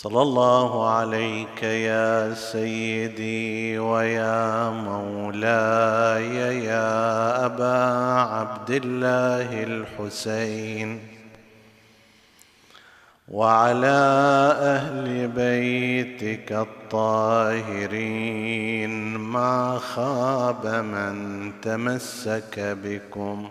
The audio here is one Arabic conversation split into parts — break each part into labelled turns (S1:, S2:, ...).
S1: صلى الله عليك يا سيدي ويا مولاي يا أبا عبد الله الحسين وعلى أهل بيتك الطاهرين ما خاب من تمسك بكم.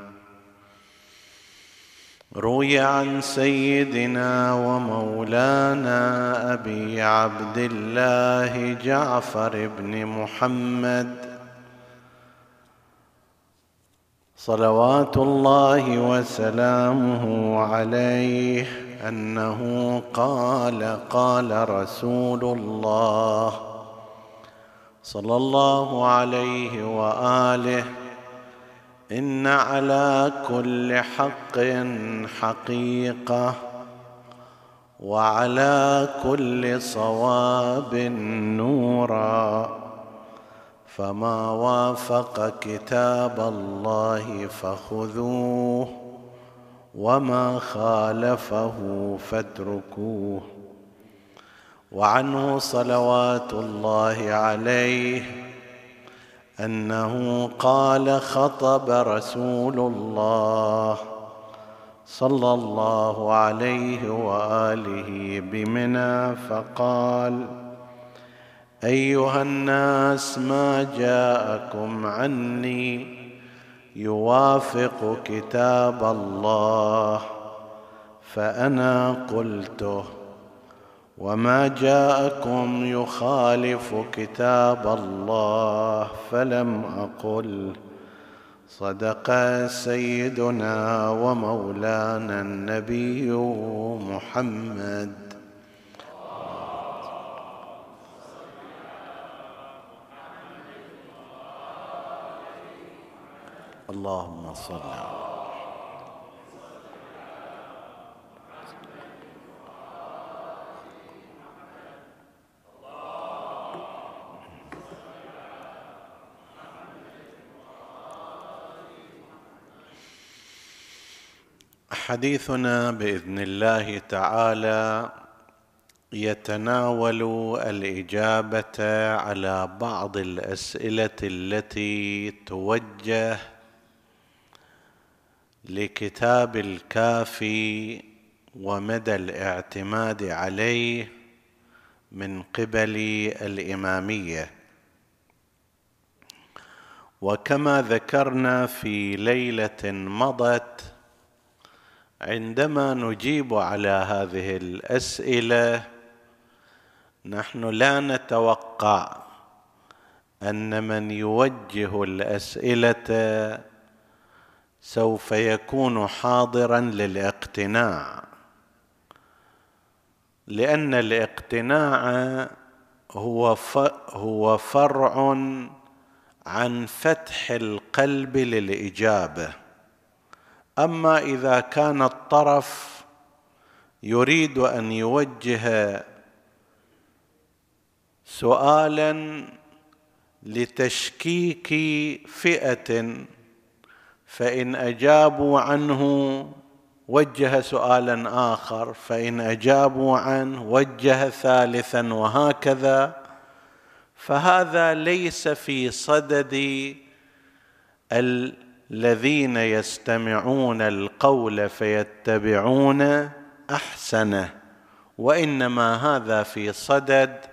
S1: روي عن سيدنا ومولانا أبي عبد الله جعفر بن محمد. صلوات الله وسلامه عليه أنه قال قال رسول الله صلى الله عليه وآله إن على كل حق حقيقة وعلى كل صواب نورا فما وافق كتاب الله فخذوه وما خالفه فاتركوه وعنه صلوات الله عليه أنه قال خطب رسول الله صلى الله عليه وآله بمنى فقال أيها الناس ما جاءكم عني يوافق كتاب الله فأنا قلته. وما جاءكم يخالف كتاب الله فلم أقل صدق سيدنا ومولانا النبي محمد اللهم صل على حديثنا بإذن الله تعالى يتناول الإجابة على بعض الأسئلة التي توجه لكتاب الكافي ومدى الاعتماد عليه من قبل الإمامية. وكما ذكرنا في ليلة مضت عندما نجيب على هذه الأسئلة نحن لا نتوقع أن من يوجه الأسئلة سوف يكون حاضرا للاقتناع. لأن الاقتناع هو فرع عن فتح القلب للإجابة. أما إذا كان الطرف يريد أن يوجه سؤالا لتشكيك فئة فإن أجابوا عنه وجه سؤالا آخر فإن أجابوا عنه وجه ثالثا وهكذا. فهذا ليس في صدد الذين يستمعون القول فيتبعون أحسنه وإنما هذا في صدد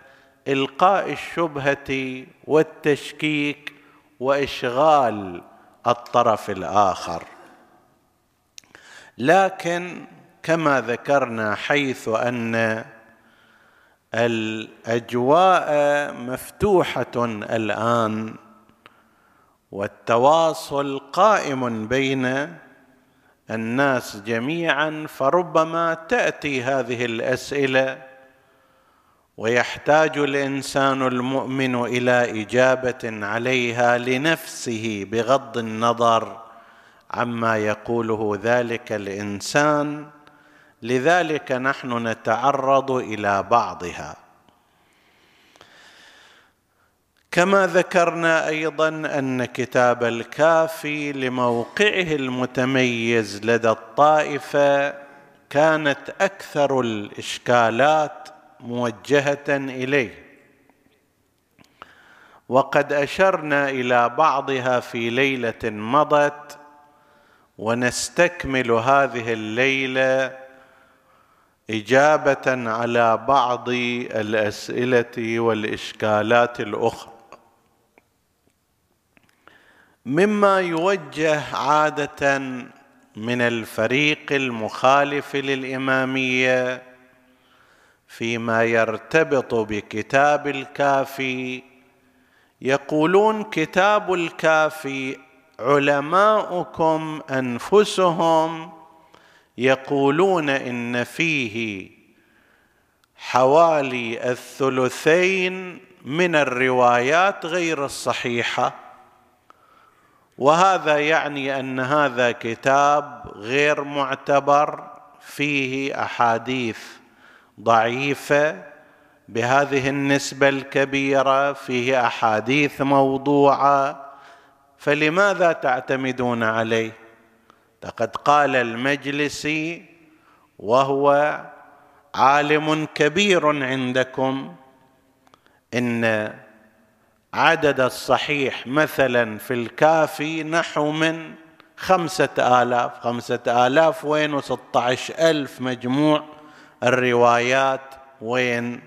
S1: إلقاء الشبهة والتشكيك وإشغال الطرف الآخر. لكن كما ذكرنا حيث أن الأجواء مفتوحة الآن والتواصل قائم بين الناس جميعا فربما تأتي هذه الأسئلة ويحتاج الإنسان المؤمن إلى إجابة عليها لنفسه بغض النظر عما يقوله ذلك الإنسان. لذلك نحن نتعرض إلى بعضها. كما ذكرنا أيضا أن كتاب الكافي لموقعه المتميز لدى الطائفة كانت أكثر الإشكالات موجهة إليه. وقد أشرنا إلى بعضها في ليلة مضت ونستكمل هذه الليلة إجابة على بعض الأسئلة والإشكالات الأخرى. مما يوجه عادة من الفريق المخالف للإمامية فيما يرتبط بكتاب الكافي. يقولون كتاب الكافي علماؤكم أنفسهم يقولون إن فيه حوالي الثلثين من الروايات غير الصحيحة. وهذا يعني أن هذا كتاب غير معتبر فيه أحاديث ضعيفة بهذه النسبة الكبيرة فيه أحاديث موضوعة. فلماذا تعتمدون عليه؟ لقد قال المجلسي وهو عالم كبير عندكم إن عدد الصحيح مثلا في الكافي نحو من خمسة آلاف. خمسة آلاف وين وستة عشر ألف مجموع الروايات. وين؟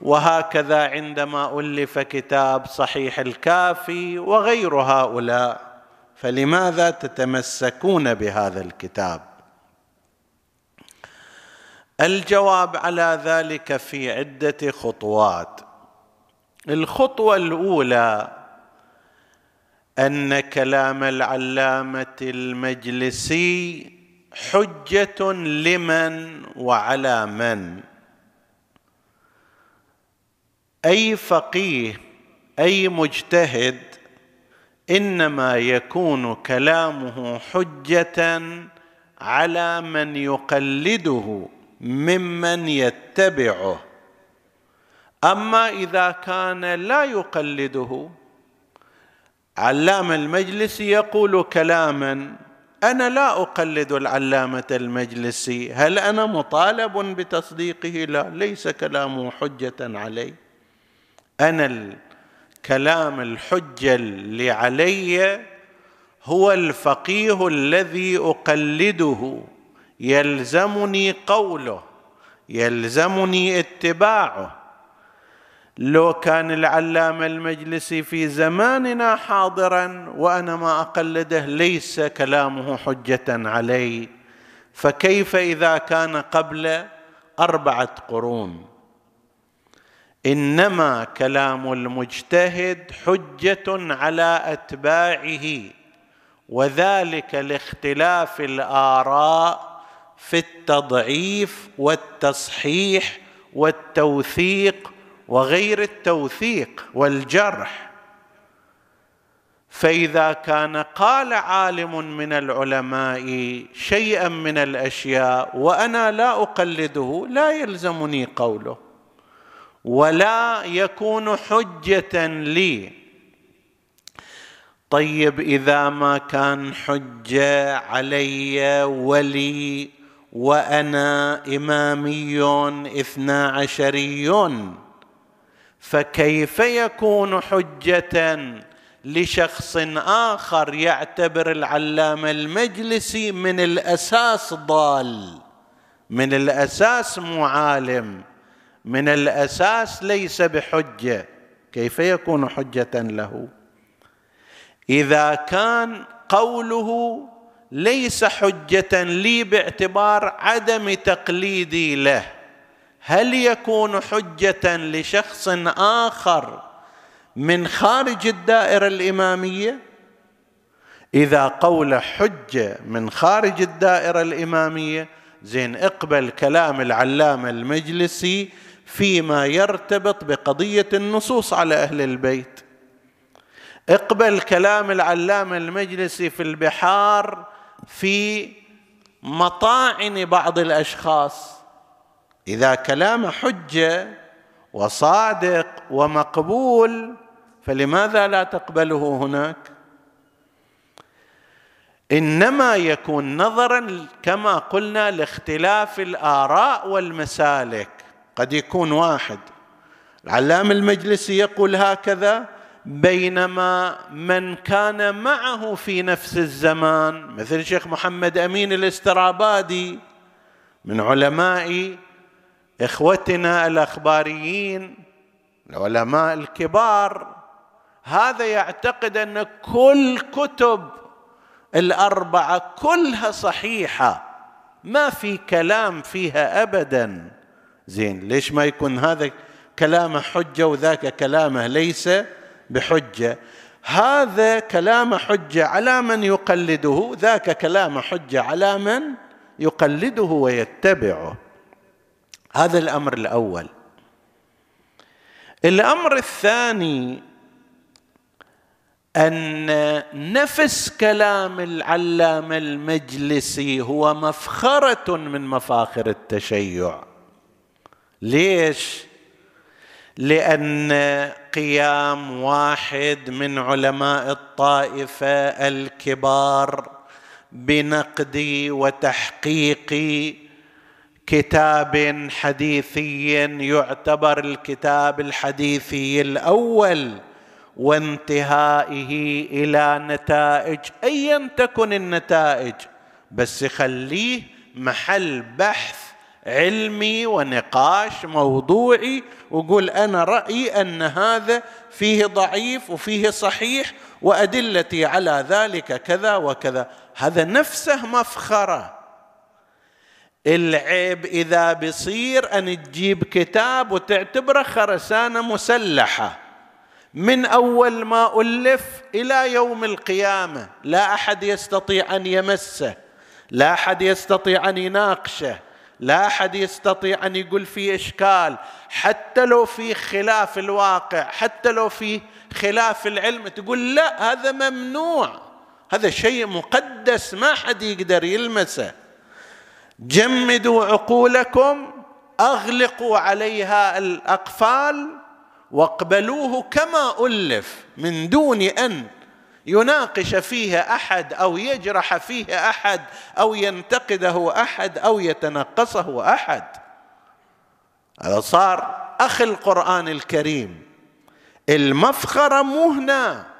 S1: وهكذا عندما ألف كتاب صحيح الكافي وغير هؤلاء. فلماذا تتمسكون بهذا الكتاب؟ الجواب على ذلك في عدة خطوات. الخطوة الأولى أن كلام العلامة المجلسي حجة لمن وعلى من؟ أي فقيه أي مجتهد إنما يكون كلامه حجة على من يقلده ممن يتبعه. أما إذا كان لا يقلده علام المجلس يقول كلاما أنا لا أقلد العلامة المجلسي هل أنا مطالب بتصديقه؟ لا ليس كلامه حجة علي. أنا الكلام الحجه اللي علي هو الفقيه الذي أقلده يلزمني قوله يلزمني اتباعه. لو كان العلامة المجلسي في زماننا حاضرا وأنا ما أقلده ليس كلامه حجة علي فكيف إذا كان قبل أربعة قرون؟ إنما كلام المجتهد حجة على أتباعه وذلك لاختلاف الآراء في التضعيف والتصحيح والتوثيق وغير التوثيق والجرح. فإذا كان قال عالم من العلماء شيئا من الأشياء وأنا لا أقلده لا يلزمني قوله ولا يكون حجة لي. طيب إذا ما كان حجة علي ولي وأنا إمامي اثنا عشري فكيف يكون حجة لشخص آخر يعتبر العلامة المجلسي من الأساس ضال من الأساس معالم من الأساس ليس بحجة؟ كيف يكون حجة له؟ إذا كان قوله ليس حجة لي باعتبار عدم تقليدي له هل يكون حجة لشخص آخر من خارج الدائرة الإمامية؟ إذا قول حجة من خارج الدائرة الإمامية زين اقبل كلام العلامة المجلسي فيما يرتبط بقضية النصوص على أهل البيت. اقبل كلام العلامة المجلسي في البحار في مطاعن بعض الأشخاص. إذا كلام حجة وصادق ومقبول فلماذا لا تقبله هناك؟ إنما يكون نظرا كما قلنا لاختلاف الآراء والمسالك. قد يكون واحد. العلام المجلسي يقول هكذا بينما من كان معه في نفس الزمان مثل الشيخ محمد أمين الاسترابادي من علماء إخوتنا الأخباريين العلماء الكبار هذا يعتقد أن كل كتب الأربعة كلها صحيحة ما في كلام فيها ابدا. زين ليش ما يكون هذا كلامه حجة وذاك كلامه ليس بحجة؟ هذا كلام حجة على من يقلده ذاك كلام حجة على من يقلده ويتبعه. هذا الأمر الأول. الأمر الثاني أن نفس كلام العلامه المجلسي هو مفخرة من مفاخر التشيع. ليش؟ لأن قيام واحد من علماء الطائفة الكبار بنقد وتحقيق كتاب حديثي يعتبر الكتاب الحديثي الأول وانتهائه إلى نتائج ايا تكن النتائج بس يخليه محل بحث علمي ونقاش موضوعي وقول أنا رأيي أن هذا فيه ضعيف وفيه صحيح وأدلتي على ذلك كذا وكذا. هذا نفسه مفخرة. العيب إذا بصير أن تجيب كتاب وتعتبره خرسانة مسلحة. من أول ما ألف إلى يوم القيامة لا أحد يستطيع أن يمسه لا أحد يستطيع أن يناقشه لا أحد يستطيع أن يقول فيه إشكال. حتى لو في خلاف الواقع حتى لو في خلاف العلم تقول لا هذا ممنوع. هذا شيء مقدس ما حد يقدر يلمسه. جمدوا عقولكم أغلقوا عليها الأقفال واقبلوه كما ألف من دون أن يناقش فيها أحد أو يجرح فيه أحد أو ينتقده أحد أو يتنقصه أحد. هذا صار أخي القرآن الكريم. المفخرة مو هنا.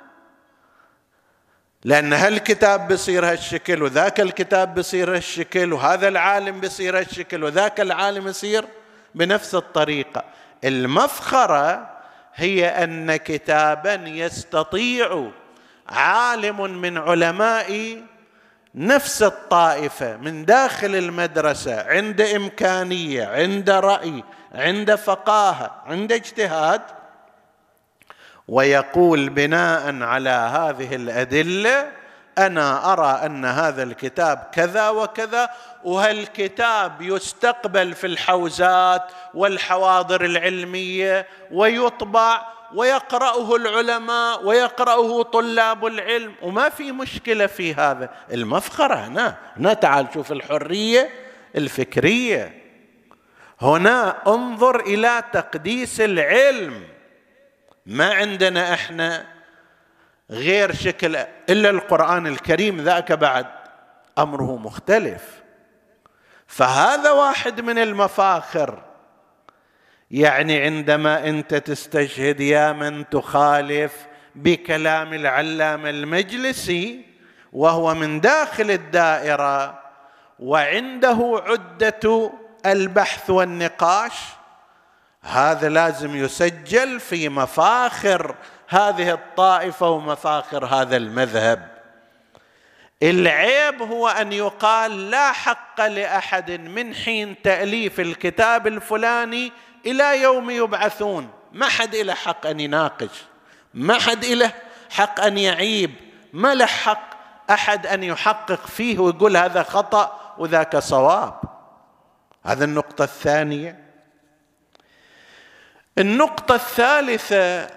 S1: لأن هالكتاب بصير هالشكل وذاك الكتاب بصير هالشكل وهذا العالم بصير هالشكل وذاك العالم يصير بنفس الطريقة. المفخرة هي أن كتابا يستطيع عالم من علماء نفس الطائفة من داخل المدرسة عند إمكانية عند رأي عند فقاهة عند اجتهاد ويقول بناء على هذه الأدلة أنا أرى أن هذا الكتاب كذا وكذا وهالكتاب يستقبل في الحوزات والحواضر العلمية ويطبع ويقرأه العلماء ويقرأه طلاب العلم؟ وما في مشكلة في هذا. المفخرة هنا. هنا تعال شوف الحرية الفكرية. هنا انظر إلى تقديس العلم. ما عندنا إحنا غير شكل إلا القرآن الكريم ذاك بعد أمره مختلف. فهذا واحد من المفاخر. يعني عندما أنت تستشهد يا من تخالف بكلام العلامة المجلسي وهو من داخل الدائرة وعنده عدة البحث والنقاش هذا لازم يسجل في مفاخر هذه الطائفة ومفاخر هذا المذهب. العيب هو أن يقال لا حق لأحد من حين تأليف الكتاب الفلاني إلى يوم يبعثون. ما حد له حق أن يناقش. ما حد له حق أن يعيب. ما له حق أحد أن يحقق فيه ويقول هذا خطأ وذاك صواب. هذا النقطة الثانية. النقطة الثالثة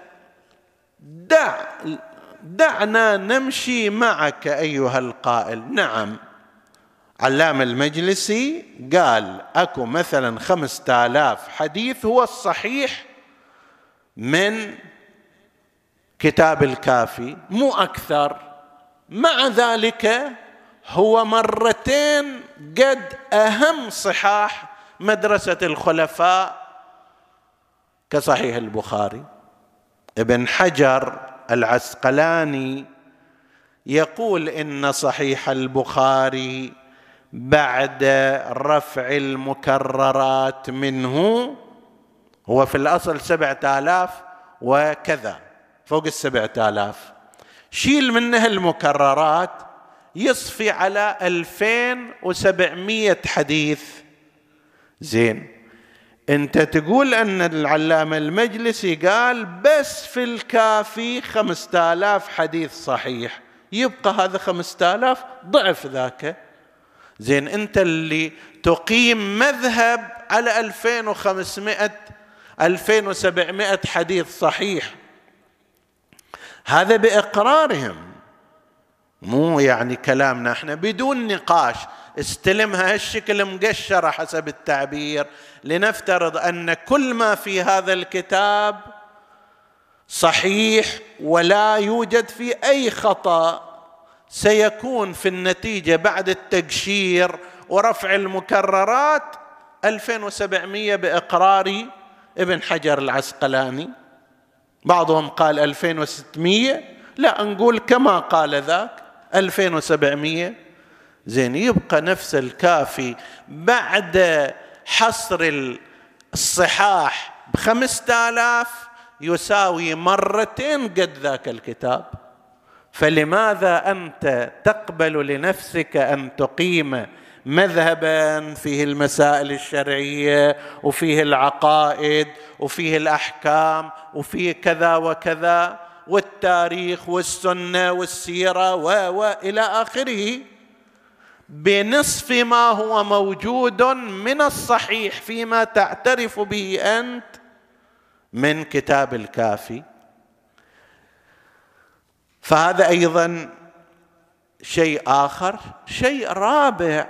S1: دع دعنا نمشي معك أيها القائل. نعم. علام المجلسي قال أكو مثلا خمسة آلاف حديث هو الصحيح من كتاب الكافي مو أكثر. مع ذلك هو مرتين قد أهم صحاح مدرسة الخلفاء كصحيح البخاري. ابن حجر العسقلاني يقول إن صحيح البخاري بعد رفع المكررات منه هو في الأصل سبعة آلاف وكذا فوق السبعة آلاف. شيل منها المكررات يصفي على ألفين وسبعمية حديث. زين. انت تقول ان العلامة المجلسي قال بس في الكافي خمسة آلاف حديث صحيح. يبقى هذا خمسة آلاف ضعف ذاك. زين انت اللي تقيم مذهب على 2500 2700 حديث صحيح. هذا بإقرارهم. مو يعني كلامنا. إحنا بدون نقاش. استلمها هالشكل مقشرة حسب التعبير. لنفترض أن كل ما في هذا الكتاب صحيح ولا يوجد فيه أي خطأ سيكون في النتيجة بعد التقشير ورفع المكررات 2700 بإقرار ابن حجر العسقلاني. بعضهم قال 2600 لا نقول كما قال ذاك 2700 زين يبقى نفس الكافي بعد حصر الصحاح بخمسة آلاف يساوي مرتين قد ذاك الكتاب. فلماذا أنت تقبل لنفسك أن تقيم مذهبا فيه المسائل الشرعية وفيه العقائد وفيه الأحكام وفيه كذا وكذا والتاريخ والسنة والسيرة والى آخره؟ بنصف ما هو موجود من الصحيح فيما تعترف به أنت من كتاب الكافي. فهذا أيضا شيء آخر شيء رابع.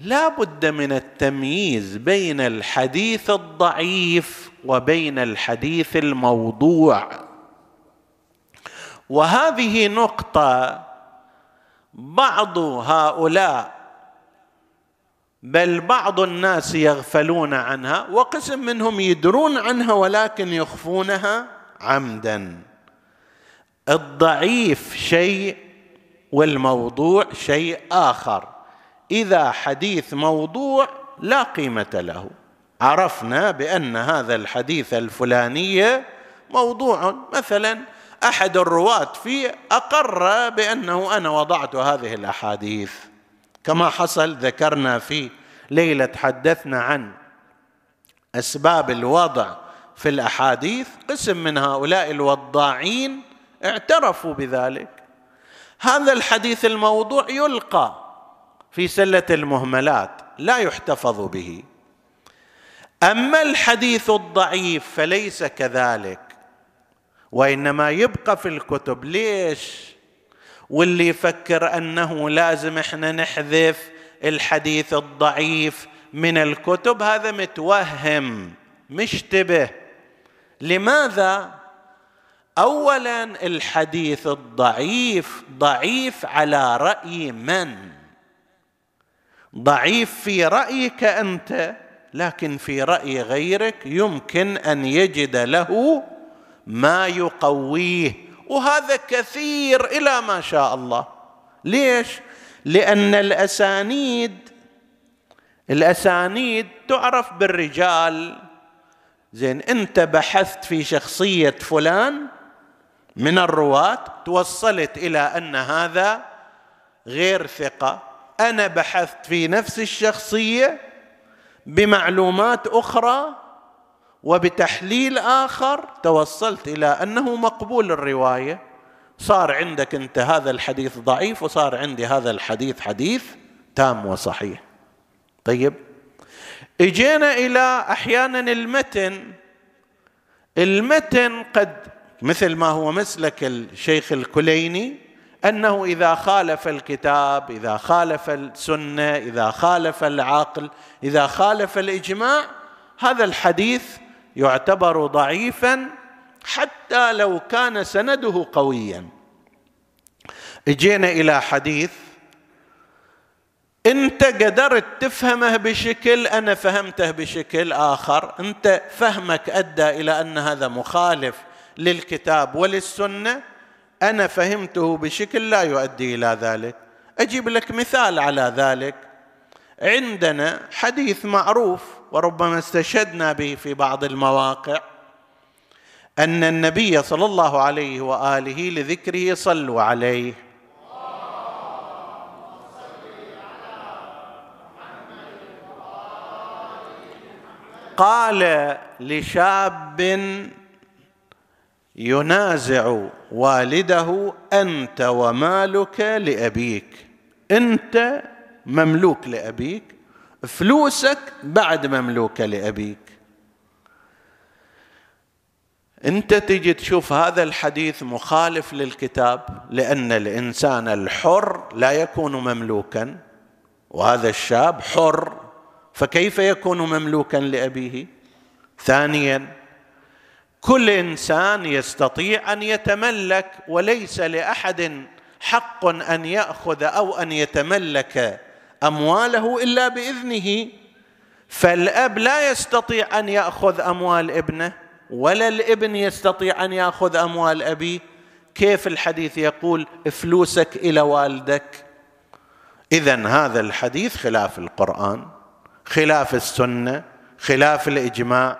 S1: لا بد من التمييز بين الحديث الضعيف وبين الحديث الموضوع. وهذه نقطة بعض هؤلاء بل بعض الناس يغفلون عنها وقسم منهم يدرون عنها ولكن يخفونها عمدا. الضعيف شيء والموضوع شيء آخر. إذا حديث موضوع لا قيمة له. عرفنا بأن هذا الحديث الفلاني موضوع مثلا أحد الرواة فيه أقر بأنه أنا وضعت هذه الأحاديث. كما حصل ذكرنا في ليلة تحدثنا عن أسباب الوضع في الأحاديث قسم من هؤلاء الوضاعين اعترفوا بذلك. هذا الحديث الموضوع يلقى في سلة المهملات لا يحتفظ به. أما الحديث الضعيف فليس كذلك. وإنما يبقى في الكتب. ليش؟ واللي يفكر أنه لازم إحنا نحذف الحديث الضعيف من الكتب هذا متوهم مشتبه. لماذا؟ اولا الحديث الضعيف ضعيف على رأي من؟ ضعيف في رأيك أنت لكن في رأي غيرك يمكن أن يجد له ما يقويه. وهذا كثير إلى ما شاء الله. ليش؟ لأن الأسانيد الأسانيد تعرف بالرجال. زين أنت بحثت في شخصية فلان من الرواة توصلت إلى أن هذا غير ثقة. أنا بحثت في نفس الشخصية بمعلومات أخرى وبتحليل آخر توصلت إلى أنه مقبول الرواية. صار عندك أنت هذا الحديث ضعيف وصار عندي هذا الحديث حديث تام وصحيح. طيب إجينا إلى أحيانا المتن. المتن قد مثل ما هو مسلك الشيخ الكليني أنه إذا خالف الكتاب إذا خالف السنة إذا خالف العقل إذا خالف الإجماع هذا الحديث يعتبر ضعيفا حتى لو كان سنده قويا. اجينا إلى حديث انت قدرت تفهمه بشكل أنا فهمته بشكل آخر. أنت فهمك أدى إلى أن هذا مخالف للكتاب وللسنة. أنا فهمته بشكل لا يؤدي إلى ذلك. أجيب لك مثال على ذلك. عندنا حديث معروف. وربما استشهدنا به في بعض المواقع أن النبي صلى الله عليه وآله لذكره صلوا عليه. قال لشاب ينازع والده أنت ومالك لأبيك أنت مملوك لأبيك فلوسك بعد مملوكة لأبيك. أنت تجي تشوف هذا الحديث مخالف للكتاب لأن الإنسان الحر لا يكون مملوكا وهذا الشاب حر فكيف يكون مملوكا لأبيه؟ ثانيا كل إنسان يستطيع أن يتملك وليس لأحد حق أن يأخذ أو أن يتملك أمواله إلا بإذنه. فالأب لا يستطيع أن يأخذ أموال ابنه ولا الابن يستطيع أن يأخذ أموال أبيه. كيف الحديث يقول فلوسك إلى والدك اذا هذا الحديث خلاف القرآن خلاف السنة خلاف الإجماع.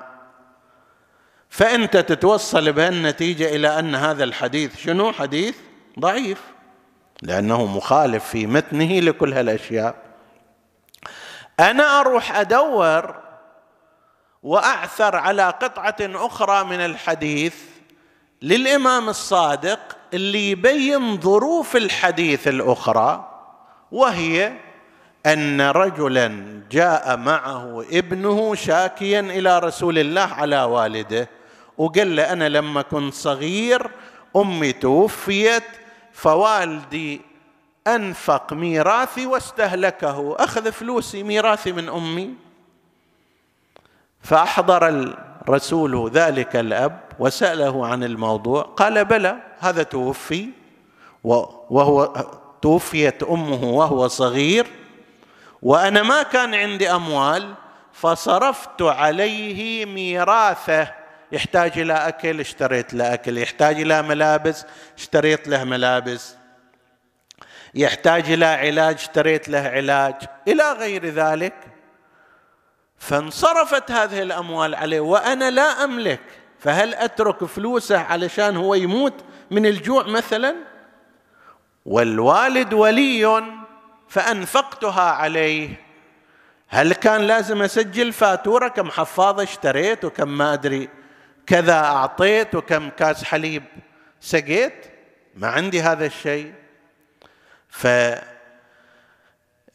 S1: فأنت تتوصل بهالنتيجة إلى أن هذا الحديث شنو؟ حديث ضعيف. لأنه مخالف في متنه لكل هالأشياء. أنا أروح أدور وأعثر على قطعة أخرى من الحديث للإمام الصادق اللي يبين ظروف الحديث الأخرى وهي أن رجلا جاء معه ابنه شاكيا إلى رسول الله على والده وقال له أنا لما كنت صغير أمي توفيت فوالدي أنفق ميراثي واستهلكه أخذ فلوسي ميراثي من أمي. فأحضر الرسول ذلك الأب وسأله عن الموضوع قال بلى هذا توفي وهو توفيت أمه وهو صغير وأنا ما كان عندي أموال فصرفت عليه ميراثه. يحتاج إلى أكل اشتريت له أكل يحتاج إلى ملابس اشتريت له ملابس. يحتاج إلى علاج اشتريت له علاج. إلى غير ذلك فانصرفت هذه الأموال عليه وأنا لا أملك. فهل أترك فلوسه علشان هو يموت من الجوع مثلا؟ والوالد ولي فأنفقتها عليه. هل كان لازم أسجل فاتورة؟ كم حفاضه اشتريت وكم ما أدري. كذا أعطيت وكم كاس حليب سقيت؟ ما عندي هذا الشيء.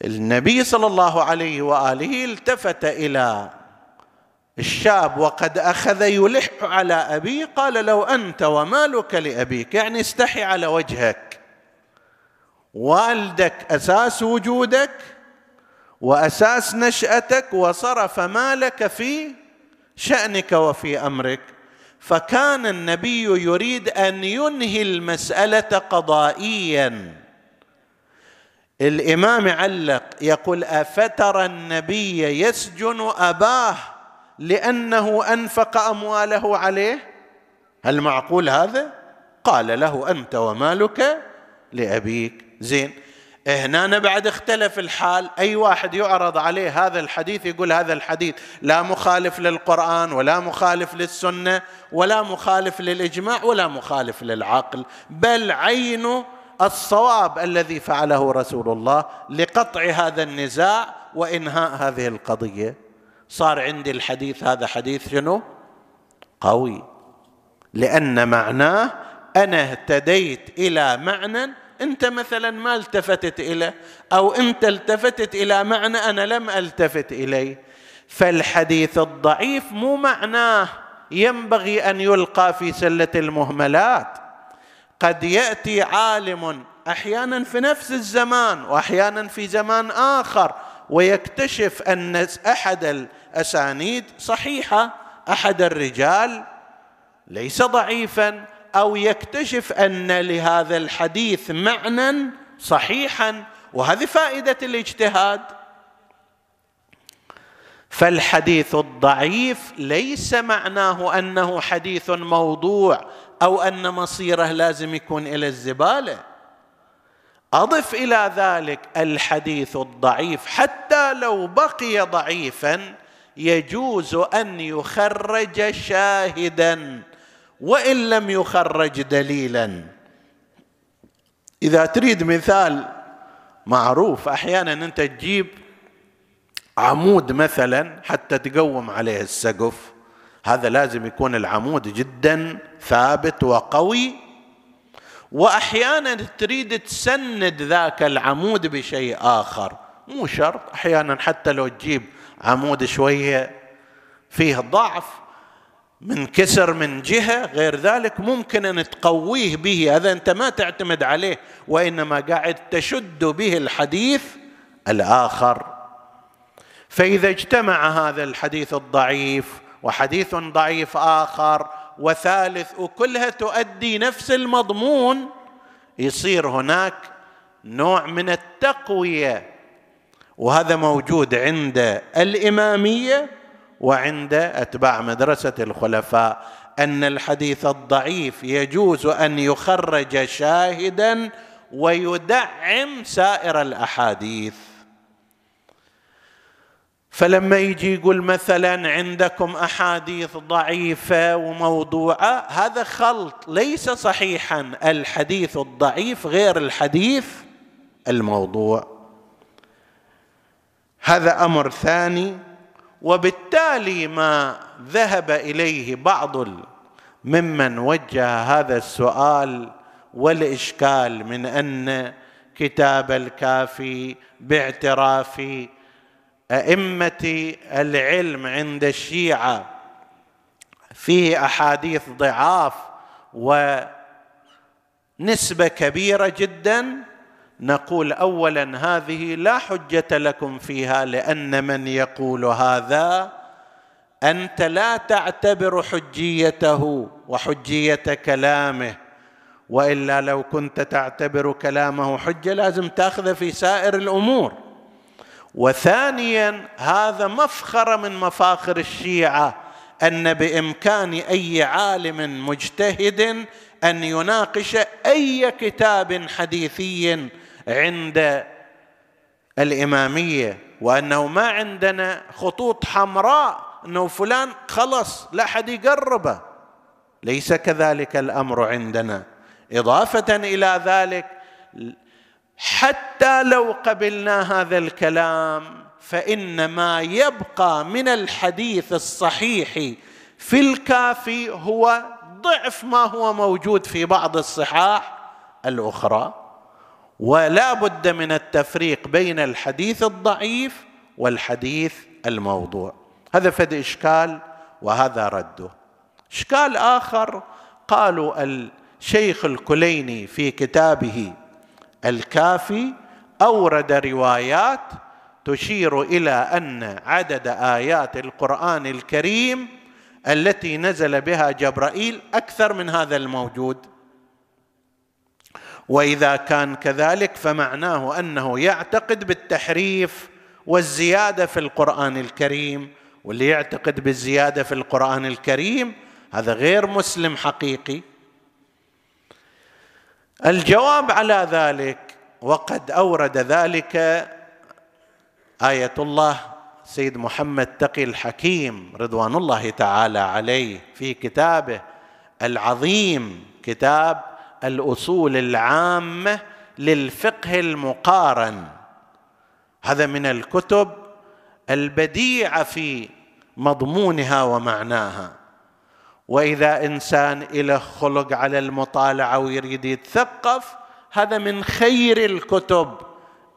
S1: فالنبي صلى الله عليه وآله التفت إلى الشاب وقد أخذ يلح على أبيه قال لو أنت ومالك لأبيك يعني استحي على وجهك. والدك أساس وجودك وأساس نشأتك وصرف مالك في شأنك وفي أمرك. فكان النبي يريد أن ينهي المسألة قضائيا. الإمام علق يقول أفترى النبي يسجن أباه لأنه أنفق أمواله عليه؟ هل معقول هذا؟ قال له أنت ومالك لأبيك. زين هنا بعد اختلف الحال. أي واحد يعرض عليه هذا الحديث يقول هذا الحديث لا مخالف للقرآن ولا مخالف للسنة ولا مخالف للإجماع ولا مخالف للعقل بل عين الصواب الذي فعله رسول الله لقطع هذا النزاع وإنهاء هذه القضية. صار عندي الحديث هذا حديث شنو؟ قوي. لأن معناه أنا اهتديت إلى معنى أنت مثلا ما التفتت اليه أو أنت التفتت إلى معنى أنا لم ألتفت إليه. فالحديث الضعيف مو معناه ينبغي أن يلقى في سلة المهملات. قد يأتي عالم أحيانا في نفس الزمان وأحيانا في زمان آخر ويكتشف أن أحد الأسانيد صحيحة أحد الرجال ليس ضعيفا أو يكتشف أن لهذا الحديث معنى صحيحا وهذه فائدة الاجتهاد. فالحديث الضعيف ليس معناه أنه حديث موضوع أو أن مصيره لازم يكون إلى الزبالة. أضف إلى ذلك الحديث الضعيف حتى لو بقي ضعيفا يجوز أن يخرج شاهدا وإن لم يخرج دليلا. إذا تريد مثال معروف أحيانا أنت تجيب عمود مثلا حتى تقوم عليه السقف. هذا لازم يكون العمود جدا ثابت وقوي. واحيانا تريد تسند ذاك العمود بشيء آخر. مو شرط أحيانا حتى لو تجيب عمود شوية فيه ضعف من كسر من جهة غير ذلك ممكن أن تقويه به. هذا أنت ما تعتمد عليه وإنما قاعد تشد به الحديث الآخر. فإذا اجتمع هذا الحديث الضعيف وحديث ضعيف آخر وثالث وكلها تؤدي نفس المضمون. يصير هناك نوع من التقوية وهذا موجود عند الإمامية وعند أتباع مدرسة الخلفاء أن الحديث الضعيف يجوز أن يخرج شاهدا ويدعم سائر الأحاديث. فلما يجي يقول مثلا عندكم أحاديث ضعيفة وموضوعه هذا خلط ليس صحيحا. الحديث الضعيف غير الحديث الموضوع. هذا أمر ثاني وبالتالي ما ذهب إليه بعض ممن وجه هذا السؤال والإشكال من أن كتاب الكافي باعتراف أئمة العلم عند الشيعة فيه أحاديث ضعاف ونسبة كبيرة جدا نقول اولا هذه لا حجة لكم فيها لأن من يقول هذا أنت لا تعتبر حجيته وحجية كلامه وإلا لو كنت تعتبر كلامه حجة لازم تاخذه في سائر الأمور. وثانيا هذا مفخره من مفاخر الشيعة أن بإمكان أي عالم مجتهد أن يناقش أي كتاب حديثي عند الإمامية وأنه ما عندنا خطوط حمراء أنه فلان خلص لا أحد يقربه. ليس كذلك الأمر عندنا. إضافة إلى ذلك حتى لو قبلنا هذا الكلام فان ما يبقى من الحديث الصحيح في الكافي هو ضعف ما هو موجود في بعض الصحاح الأخرى ولا بد من التفريق بين الحديث الضعيف والحديث الموضوع. هذا فد إشكال وهذا رده إشكال آخر قالوا الشيخ الكليني في كتابه الكافي أورد روايات تشير إلى أن عدد آيات القرآن الكريم التي نزل بها جبرائيل أكثر من هذا الموجود. وإذا كان كذلك فمعناه أنه يعتقد بالتحريف والزيادة في القرآن الكريم. واللي يعتقد بالزيادة في القرآن الكريم هذا غير مسلم حقيقي. الجواب على ذلك وقد أورد ذلك آية الله سيد محمد تقي الحكيم رضوان الله تعالى عليه في كتابه العظيم كتاب الأصول العامة للفقه المقارن. هذا من الكتب البديعة في مضمونها ومعناها. وإذا إنسان له خلق على المطالعة ويريد يتثقف هذا من خير الكتب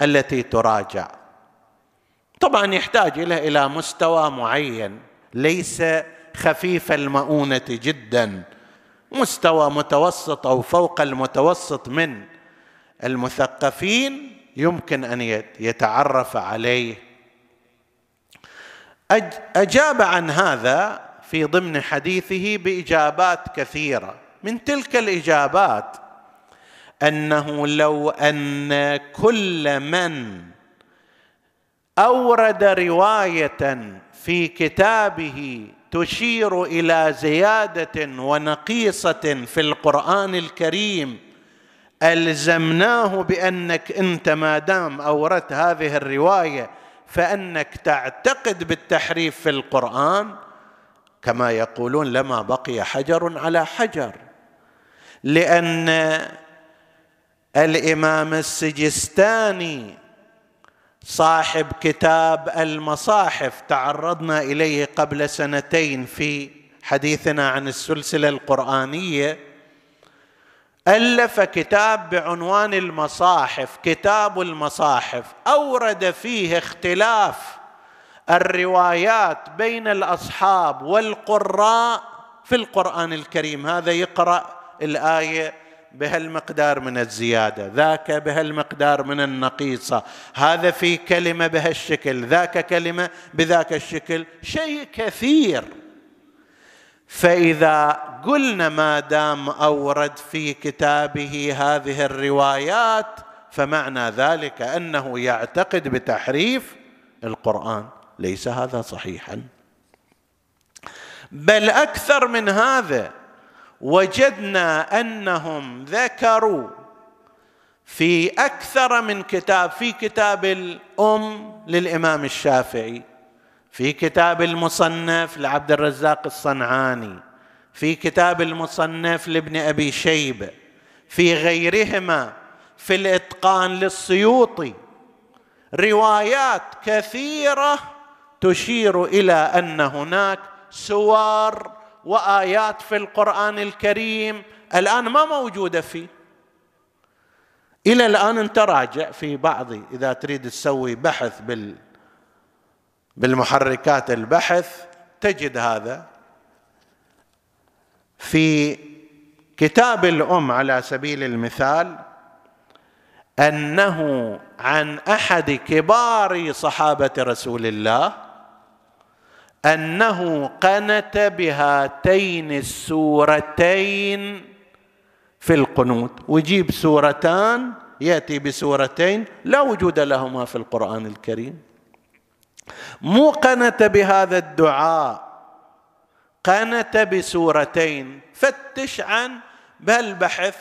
S1: التي تراجع. طبعا يحتاج إلى إلى مستوى معين ليس خفيف المؤونة جدا. مستوى متوسط أو فوق المتوسط من المثقفين يمكن أن يتعرف عليه. أجاب عن هذا في ضمن حديثه بإجابات كثيرة. من تلك الإجابات أنه لو أن كل من أورد رواية في كتابه تشير إلى زيادة ونقيصة في القرآن الكريم ألزمناه بأنك أنت ما دام أوردت هذه الرواية فأنك تعتقد بالتحريف في القرآن كما يقولون لما بقي حجر على حجر. لأن الإمام السجستاني صاحب كتاب المصاحف تعرضنا إليه قبل سنتين في حديثنا عن السلسلة القرآنية ألف كتاب بعنوان المصاحف كتاب المصاحف أورد فيه اختلاف الروايات بين الأصحاب والقراء في القرآن الكريم. هذا يقرأ الآية بهالمقدار من الزيادة ذاك بهالمقدار من النقيصة هذا في كلمة بهالشكل ذاك كلمة بذاك الشكل شيء كثير. فإذا قلنا ما دام أورد في كتابه هذه الروايات فمعنى ذلك أنه يعتقد بتحريف القرآن. ليس هذا صحيحا. بل أكثر من هذا وجدنا أنهم ذكروا في أكثر من كتاب في كتاب الأم للإمام الشافعي في كتاب المصنف لعبد الرزاق الصنعاني في كتاب المصنف لابن أبي شيبه في غيرهما في الإتقان للسيوطي. روايات كثيرة تشير إلى أن هناك سور وآيات في القرآن الكريم الآن ما موجودة فيه. إلى الآن أنت راجع في بعض إذا تريد تسوي بحث بال بالمحركات البحث تجد هذا. في كتاب الأم على سبيل المثال أنه عن أحد كبار صحابة رسول الله أنه قنت بهاتين السورتين في القنوت. ويجيب سورتان يأتي بسورتين لا وجود لهما في القرآن الكريم. مو قنت بهذا الدعاء قنت بسورتين. فتش عن بهالبحث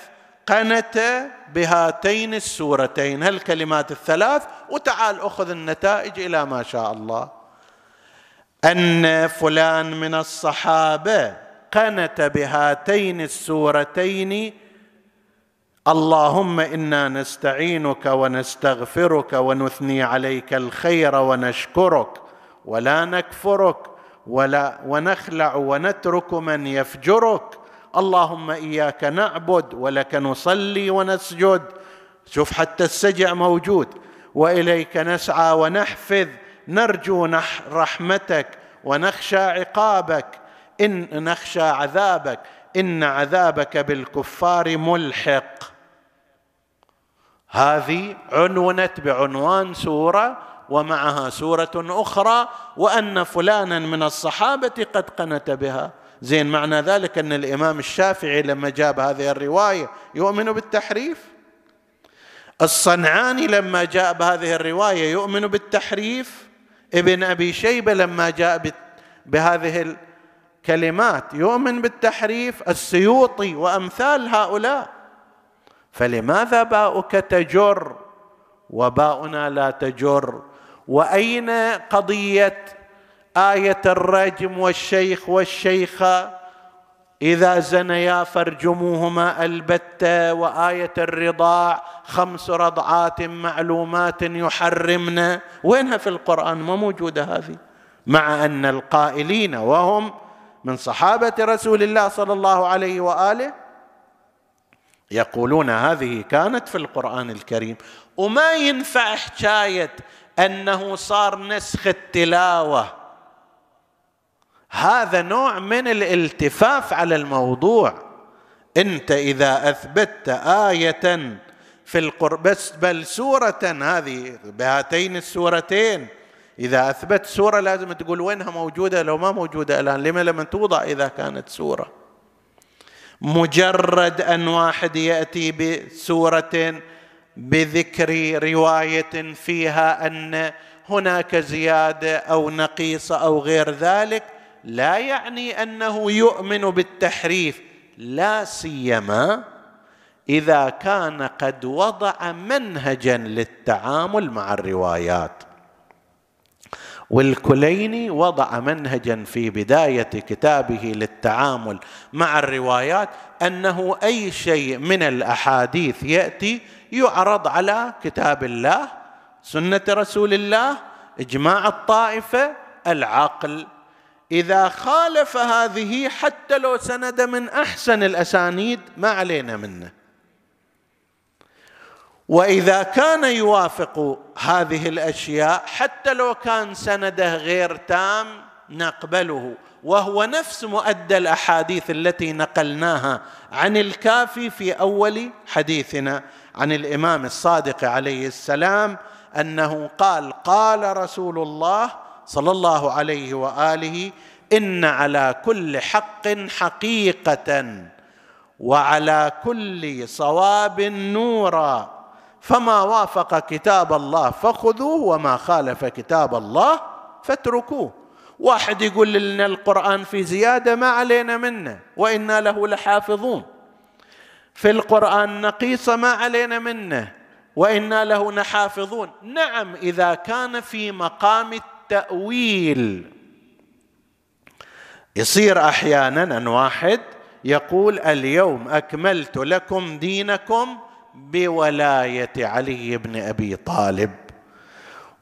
S1: قنت بهاتين السورتين. هالكلمات الثلاث وتعال أخذ النتائج إلى ما شاء الله. أن فلان من الصحابة قنت بهاتين السورتين اللهم إنا نستعينك ونستغفرك ونثني عليك الخير ونشكرك ولا نكفرك ولا ونخلع ونترك من يفجرك. اللهم إياك نعبد ولك نصلي ونسجد. شوف حتى السجع موجود. وإليك نسعى ونحفظ. نرجو رحمتك ونخشى عقابك. إن نخشى عذابك إن عذابك بالكفار ملحق. هذه عنونت بعنوان سورة ومعها سورة أخرى وأن فلانا من الصحابة قد قنت بها. زين معنى ذلك أن الإمام الشافعي لما جاب هذه الرواية يؤمن بالتحريف؟ الصنعاني لما جاء بهذه الرواية يؤمن بالتحريف؟ ابن أبي شيبة لما جاء بهذه الكلمات يؤمن بالتحريف السيوطي وأمثال هؤلاء. فلماذا باؤك تجر؟ وباؤنا لا تجر. وأين قضية آية الرجم والشيخ والشيخة؟ إذا زنيا فارجموهما البتة وآية الرضاع خمس رضعات معلومات يحرمن. وينها في القرآن؟ ما موجودة هذه. مع أن القائلين وهم من صحابة رسول الله صلى الله عليه وآله يقولون هذه كانت في القرآن الكريم. وما ينفع حكاية أنه صار نسخ التلاوة. هذا نوع من الالتفاف على الموضوع. انت إذا أثبتت آية في القرآن بس بل سورة هذه بهاتين السورتين. إذا أثبت سورة لازم تقول وينها موجودة لو ما موجودة الآن؟ لما لم توضع إذا كانت سورة؟ مجرد أن واحد يأتي بسورة بذكر رواية فيها أن هناك زيادة أو نقيصة أو غير ذلك لا يعني أنه يؤمن بالتحريف لا سيما إذا كان قد وضع منهجا للتعامل مع الروايات. والكليني وضع منهجا في بداية كتابه للتعامل مع الروايات أنه أي شيء من الأحاديث يأتي يعرض على كتاب الله سنة رسول الله إجماع الطائفة العقل إذا خالف هذه حتى لو سند من أحسن الأسانيد ما علينا منه. وإذا كان يوافق هذه الأشياء حتى لو كان سنده غير تام نقبله. وهو نفس مؤدى الأحاديث التي نقلناها عن الكافي في أول حديثنا عن الإمام الصادق عليه السلام أنه قال قال رسول الله صلى الله عليه وآله إن على كل حق حقيقة وعلى كل صواب نورا. فما وافق كتاب الله فخذوه وما خالف كتاب الله فاتركوه. واحد يقول لنا القرآن في زيادة ما علينا منه وإنا له لحافظون. في القرآن نقيصة ما علينا منه وإنا له لحافظون نعم إذا كان في مقام التاويل يصير أحيانا أن واحد يقول اليوم أكملت لكم دينكم بولاية علي بن أبي طالب.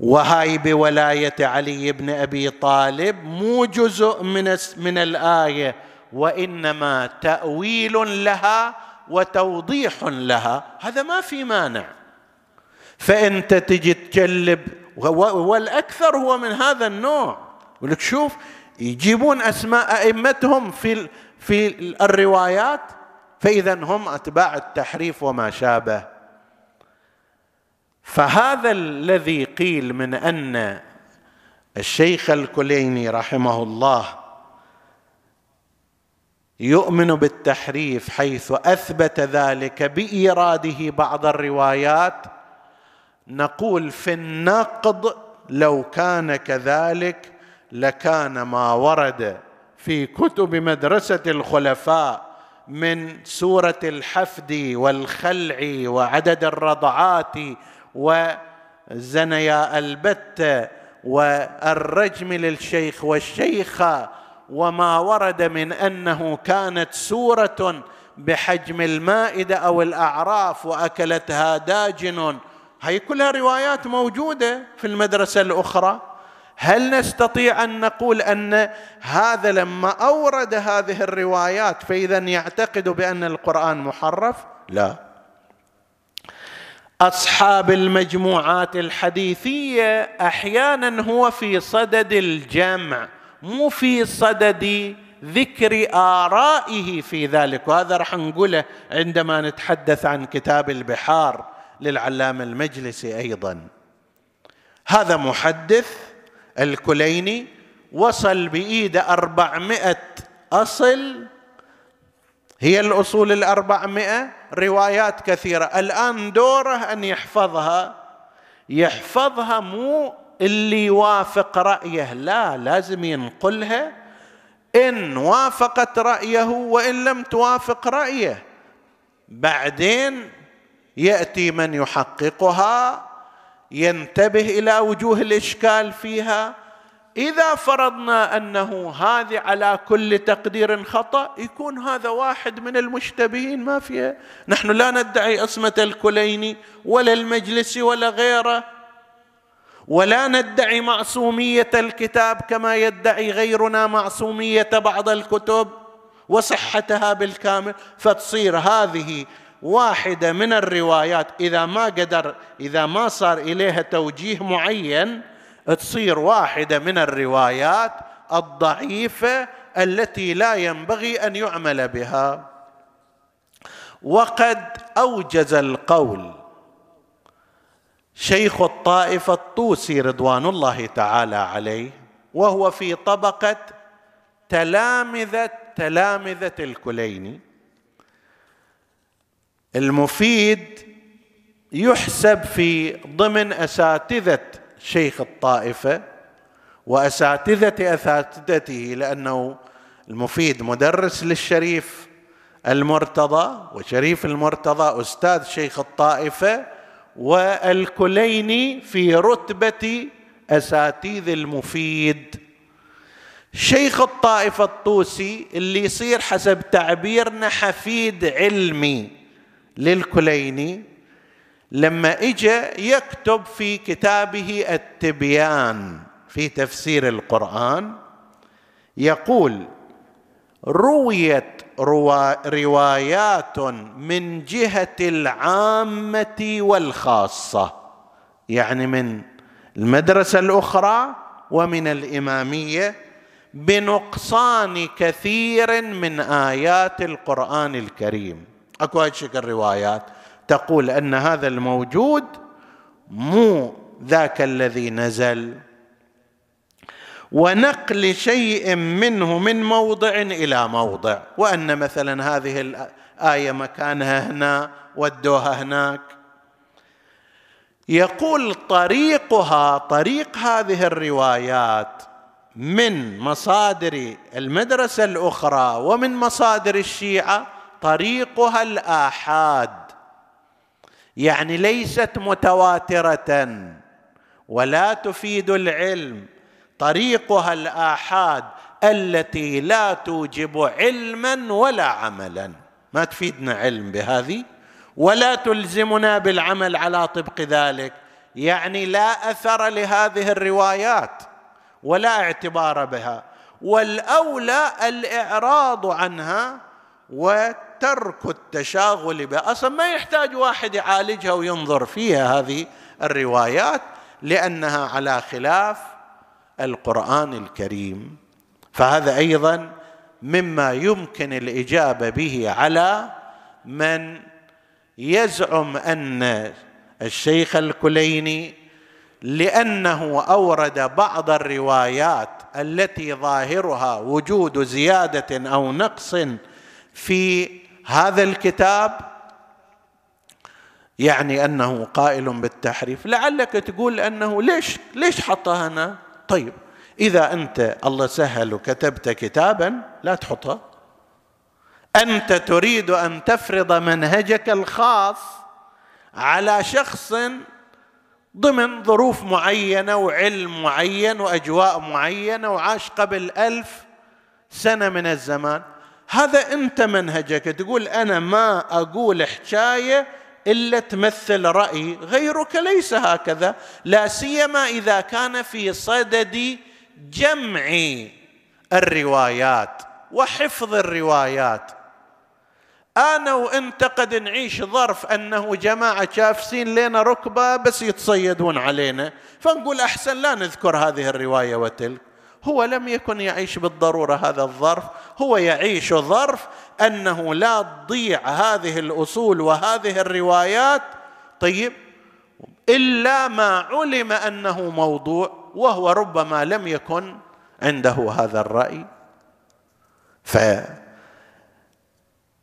S1: وهاي بولاية علي بن أبي طالب مو جزء من من الآية وإنما تأويل لها وتوضيح لها. هذا ما في مانع. فإنت تجي تجلب والأكثر هو من هذا النوع. يقول لك شوف يجيبون أسماء أئمتهم في في الروايات فإذا هم أتباع التحريف وما شابه. فهذا الذي قيل من أن الشيخ الكليني رحمه الله يؤمن بالتحريف حيث أثبت ذلك بإيراده بعض الروايات نقول في النقد لو كان كذلك لكان ما ورد في كتب مدرسة الخلفاء من سورة الحفد والخلع وعدد الرضعات وزنيا البت والرجم للشيخ والشيخه وما ورد من أنه كانت سورة بحجم المائدة أو الأعراف وأكلتها داجن هي كلها روايات موجودة في المدرسة الأخرى. هل نستطيع أن نقول أن هذا لما أورد هذه الروايات فإذا يعتقد بأن القرآن محرف؟ لا. أصحاب المجموعات الحديثية أحيانا هو في صدد الجمع مو في صدد ذكر آرائه في ذلك. وهذا راح نقوله عندما نتحدث عن كتاب البحار. للعلامة المجلسي أيضا. هذا محدث الكليني وصل بإيده أربعمائة أصل. هي الأصول الأربعمائة روايات كثيرة. الآن دوره أن يحفظها. يحفظها مو اللي يوافق رأيه. لا لازم ينقلها. إن وافقت رأيه وإن لم توافق رأيه. بعدين يأتي من يحققها ينتبه إلى وجوه الإشكال فيها. إذا فرضنا أنه هذه على كل تقدير خطأ يكون هذا واحد من المشتبهين. ما فيها نحن لا ندعي عصمة الكليني ولا المجلسي ولا غيره. ولا ندعي معصومية الكتاب كما يدعي غيرنا معصومية بعض الكتب وصحتها بالكامل. فتصير هذه واحدة من الروايات. إذا ما قدر إذا ما صار إليها توجيه معين تصير واحدة من الروايات الضعيفة التي لا ينبغي أن يعمل بها. وقد أوجز القول شيخ الطائفة الطوسي رضوان الله تعالى عليه وهو في طبقة تلامذه تلامذة الكليني. المفيد يحسب في ضمن أساتذة شيخ الطائفة وأساتذة أساتذته لأنه المفيد مدرس للشريف المرتضى وشريف المرتضى أستاذ شيخ الطائفة والكليني في رتبة أساتيذ المفيد. شيخ الطائفة الطوسي اللي يصير حسب تعبيرنا حفيد علمي. للكليني لما اجى يكتب في كتابه التبيان في تفسير القرآن يقول رويت روايات من جهة العامة والخاصة يعني من المدرسة الأخرى ومن الإمامية بنقصان كثير من آيات القرآن الكريم. أكو شكل روايات تقول أن هذا الموجود مو ذاك الذي نزل. ونقل شيء منه من موضع إلى موضع. وأن مثلا هذه الايه مكانها هنا ودوها هناك. يقول طريقها طريق هذه الروايات من مصادر المدرسة الأخرى ومن مصادر الشيعة طريقها الآحاد. يعني ليست متواترة ولا تفيد العلم. طريقها الآحاد التي لا توجب علما ولا عملا. ما تفيدنا علم بهذه؟ ولا تلزمنا بالعمل على طبق ذلك. يعني لا أثر لهذه الروايات ولا اعتبار بها. والأولى الإعراض عنها وترك التشاغل بها أصلا ما يحتاج واحد يعالجها وينظر فيها هذه الروايات لأنها على خلاف القرآن الكريم. فهذا أيضا مما يمكن الإجابة به على من يزعم أن الشيخ الكليني لأنه أورد بعض الروايات التي ظاهرها وجود زيادة أو نقص في هذا الكتاب يعني أنه قائل بالتحريف. لعلك تقول أنه ليش ليش حطها هنا؟ طيب إذا أنت الله سهل وكتبت كتابا لا تحطها. أنت تريد أن تفرض منهجك الخاص على شخص ضمن ظروف معينة وعلم معين وأجواء معينة وعاش قبل ألف سنة من الزمان. هذا أنت منهجك. تقول أنا ما أقول حكاية إلا تمثل رأي غيرك ليس هكذا. لا سيما إذا كان في صدد جمع الروايات وحفظ الروايات. أنا وأنت قد نعيش ظرف أنه جماعة شافسين لنا ركبة بس يتصيدون علينا. فنقول أحسن لا نذكر هذه الرواية وتلك. هو لم يكن يعيش بالضرورة هذا الظرف هو يعيش ظرف أنه لا تضيع هذه الأصول وهذه الروايات طيب إلا ما علم أنه موضوع وهو ربما لم يكن عنده هذا الرأي. ف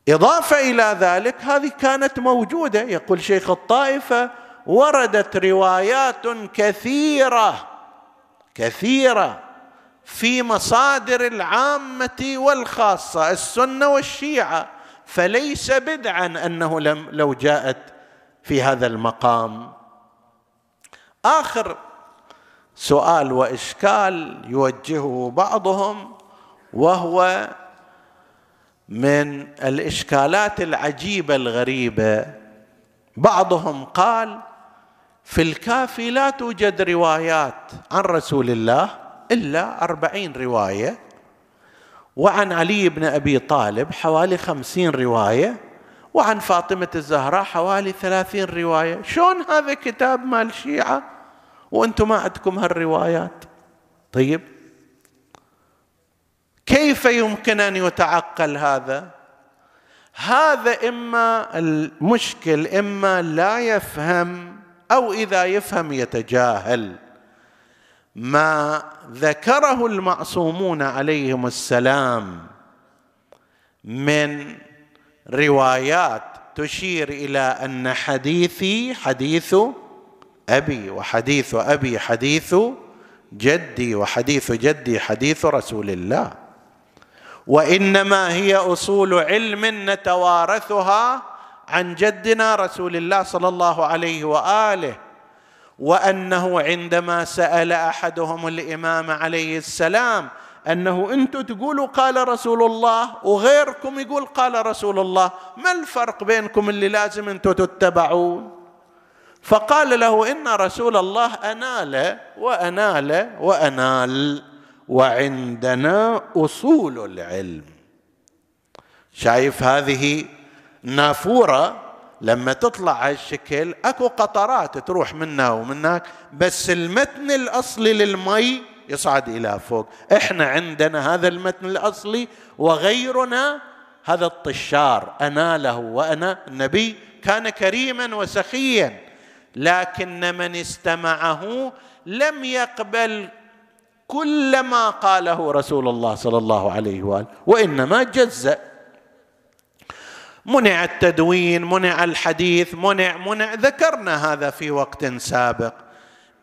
S1: إضافة إلى ذلك هذه كانت موجودة يقول شيخ الطائفة وردت روايات كثيرة كثيرة. في مصادر العامة والخاصة السنة والشيعة. فليس بدعا أنه لم لو جاءت في هذا المقام. آخر سؤال وإشكال يوجهه بعضهم وهو من الإشكالات العجيبة الغريبة. بعضهم قال في الكافي لا توجد روايات عن رسول الله إلا أربعين رواية وعن علي بن أبي طالب حوالي خمسين رواية وعن فاطمة الزهراء حوالي ثلاثين رواية. شلون هذا كتاب مال الشيعه وأنتم ما عندكم هالروايات؟ طيب كيف يمكن أن يتعقل هذا؟ هذا إما المشكل إما لا يفهم أو إذا يفهم يتجاهل. ما ذكره المعصومون عليهم السلام من روايات تشير إلى أن حديثي حديث أبي وحديث أبي حديث جدي وحديث جدي حديث رسول الله. وإنما هي أصول علم نتوارثها عن جدنا رسول الله صلى الله عليه وآله. وأنه عندما سأل أحدهم الإمام عليه السلام أنه أنتم تقولوا قال رسول الله وغيركم يقول قال رسول الله ما الفرق بينكم اللي لازم أنتم تتبعون؟ فقال له إن رسول الله أنال وأنال وأنال وعندنا أصول العلم. شايف هذه نافورة لما تطلع هالشكل اكو قطرات تروح منا ومنك بس المتن الاصلي للمي يصعد إلى فوق. إحنا عندنا هذا المتن الاصلي وغيرنا هذا الطشار اناله وأنا النبي كان كريما وسخيا لكن من استمعه لم يقبل كل ما قاله رسول الله صلى الله عليه وآله وإنما جزأ. منع التدوين منع الحديث منع منع. ذكرنا هذا في وقت سابق.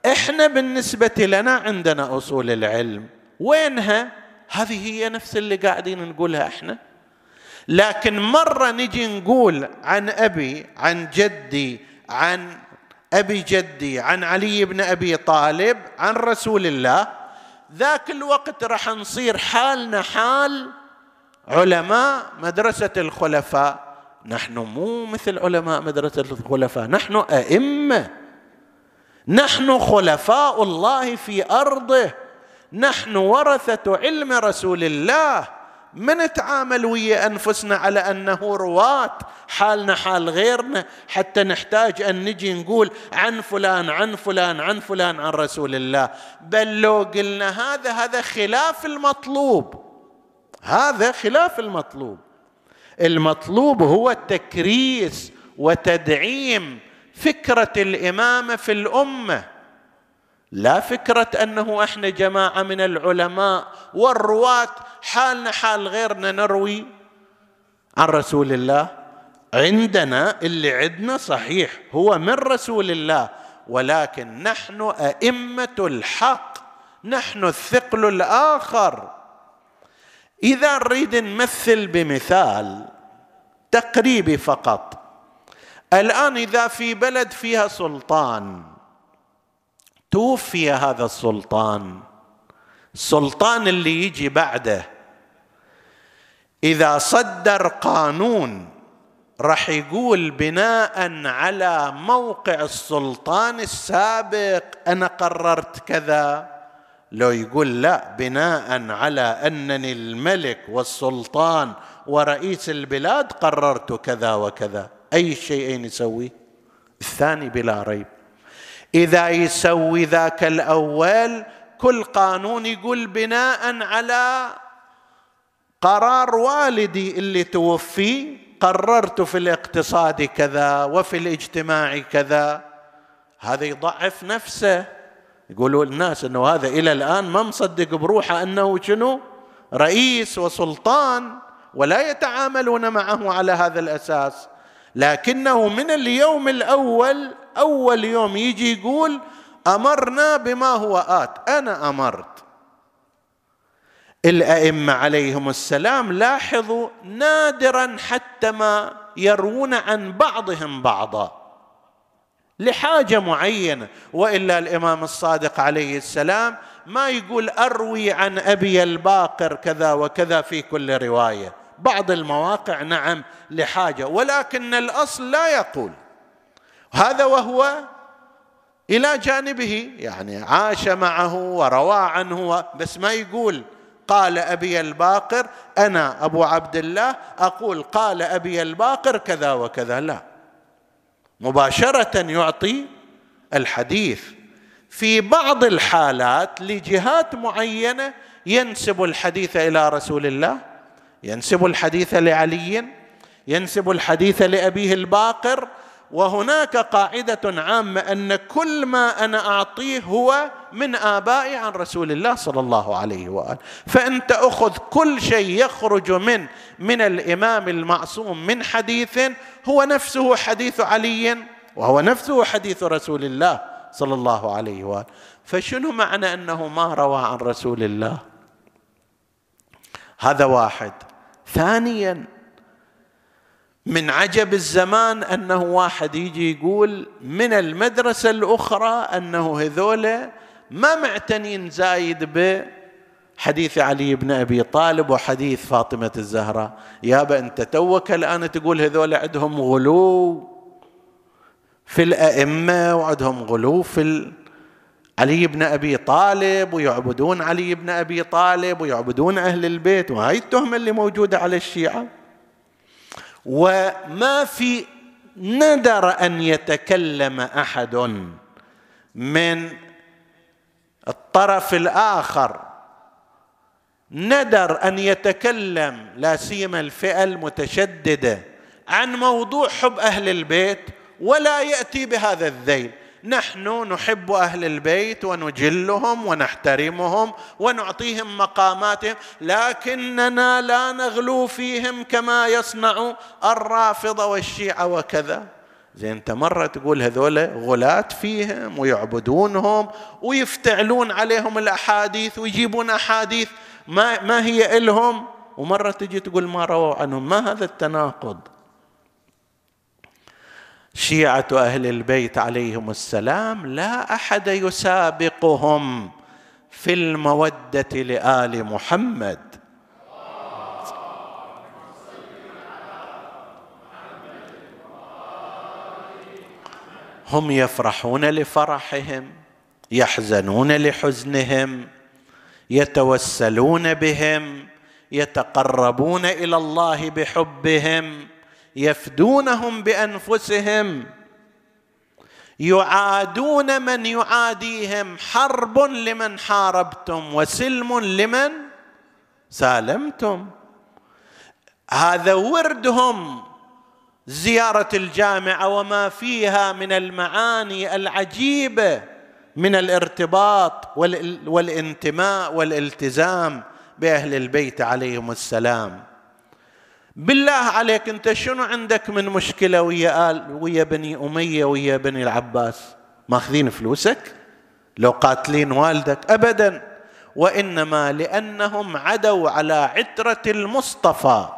S1: إحنا بالنسبة لنا عندنا أصول العلم. وينها؟ هذه هي نفس اللي قاعدين نقولها إحنا. لكن مرة نجي نقول عن أبي عن جدي عن أبي جدي عن علي بن أبي طالب عن رسول الله ذاك الوقت راح نصير حالنا حال علماء مدرسة الخلفاء. نحن مو مثل علماء مدرسة الخلفاء. نحن أئمة. نحن خلفاء الله في أرضه. نحن ورثة علم رسول الله. ما نتعامل ويا أنفسنا على أنه رواة؟ حالنا حال غيرنا. حتى نحتاج أن نجي نقول عن فلان عن فلان عن فلان عن رسول الله. بل لو قلنا هذا هذا خلاف المطلوب. هذا خلاف المطلوب. المطلوب هو تكريس وتدعيم فكرة الإمامة في الأمة. لا فكرة أنه إحنا جماعة من العلماء والرواة حالنا حال غيرنا نروي عن رسول الله. عندنا اللي عندنا صحيح هو من رسول الله. ولكن نحن أئمة الحق نحن الثقل الآخر. إذا نريد نمثل بمثال تقريبي فقط الآن إذا في بلد فيها سلطان توفي هذا السلطان السلطان اللي يجي بعده إذا صدر قانون راح يقول بناء على موقع السلطان السابق أنا قررت كذا. لو يقول لا بناء على أنني الملك والسلطان ورئيس البلاد قررت كذا وكذا. أي شيئين يسوي؟ الثاني بلا ريب. إذا يسوي ذاك الأول كل قانون يقول بناء على قرار والدي اللي توفي قررت في الاقتصاد كذا وفي الاجتماع كذا. هذا يضعف نفسه. يقولوا الناس إنه هذا إلى الآن ما مصدق بروحه أنه شنو؟ رئيس وسلطان ولا يتعاملون معه على هذا الأساس. لكنه من اليوم الأول أول يوم يجي يقول أمرنا بما هو آت. أنا أمرت. الأئمة عليهم السلام لاحظوا نادرا حتى ما يروون عن بعضهم بعضا. لحاجة معينة وإلا الإمام الصادق عليه السلام ما يقول أروي عن أبي الباقر كذا وكذا في كل رواية. بعض المواقع نعم لحاجة ولكن الأصل لا يقول. هذا وهو إلى جانبه يعني عاش معه وروى عنه بس ما يقول قال أبي الباقر أنا أبو عبد الله أقول قال أبي الباقر كذا وكذا لا. مباشرة يعطي الحديث. في بعض الحالات لجهات معينة ينسب الحديث إلى رسول الله ينسب الحديث لعلي ينسب الحديث لأبيه الباقر. وهناك قاعدة عامة أن كل ما أنا أعطيه هو من آبائي عن رسول الله صلى الله عليه وآله. فانت اخذ كل شيء يخرج من من الإمام المعصوم من حديث هو نفسه حديث علي وهو نفسه حديث رسول الله صلى الله عليه وآله. فشنو معنى أنه ما روى عن رسول الله؟ هذا واحد. ثانيا من عجب الزمان أنه واحد يجي يقول من المدرسة الأخرى أنه هذول ما معتنين زايد بحديث علي بن أبي طالب وحديث فاطمة الزهراء يابا أنت توك الآن تقول هذول عندهم غلو في الأئمة وعندهم غلو في علي بن أبي طالب ويعبدون علي بن أبي طالب ويعبدون أهل البيت. وهاي التهمة اللي موجودة على الشيعة. وما في ندر أن يتكلم أحد من الطرف الآخر. ندر أن يتكلم لا سيما الفئة المتشددة عن موضوع حب أهل البيت ولا يأتي بهذا الذيل. نحن نحب أهل البيت ونجلهم ونحترمهم ونعطيهم مقاماتهم لكننا لا نغلو فيهم كما يصنع الرافضة والشيعة وكذا. زين انت مرة تقول هذول غلاة فيهم ويعبدونهم ويفتعلون عليهم الأحاديث ويجيبون أحاديث ما ما هي إلهم؟ ومرة تجي تقول ما رووا عنهم. ما هذا التناقض؟ شيعة أهل البيت عليهم السلام لا أحد يسابقهم في المودة لآل محمد. هم يفرحون لفرحهم يحزنون لحزنهم يتوسلون بهم يتقربون إلى الله بحبهم يفدونهم بأنفسهم يعادون من يعاديهم حرب لمن حاربتم وسلم لمن سالمتم. هذا وردهم زيارة الجامعة وما فيها من المعاني العجيبة من الارتباط والانتماء والالتزام بأهل البيت عليهم السلام. بالله عليك أنت شنو عندك من مشكلة ويا آل ويا بني أمية ويا بني العباس؟ ماخذين فلوسك؟ لو قاتلين والدك؟ ابدا. وإنما لأنهم عدوا على عترة المصطفى.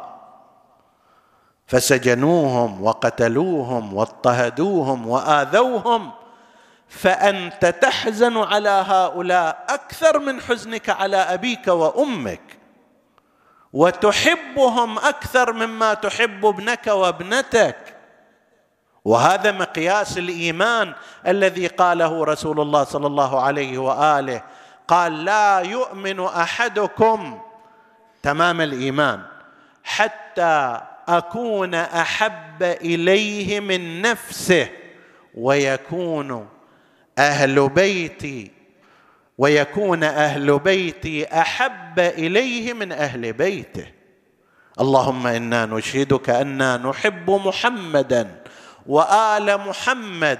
S1: فسجنوهم وقتلوهم واضطهدوهم وآذوهم فأنت تحزن على هؤلاء أكثر من حزنك على أبيك وأمك وتحبهم أكثر مما تحب ابنك وابنتك. وهذا مقياس الإيمان الذي قاله رسول الله صلى الله عليه وآله قال لا يؤمن أحدكم تمام الإيمان حتى أكون أحب إليه من نفسه ويكون أهل بيتي ويكون أهل بيتي أحب إليه من أهل بيته. اللهم إنا نشهدك أنا نحب محمدا وآل محمد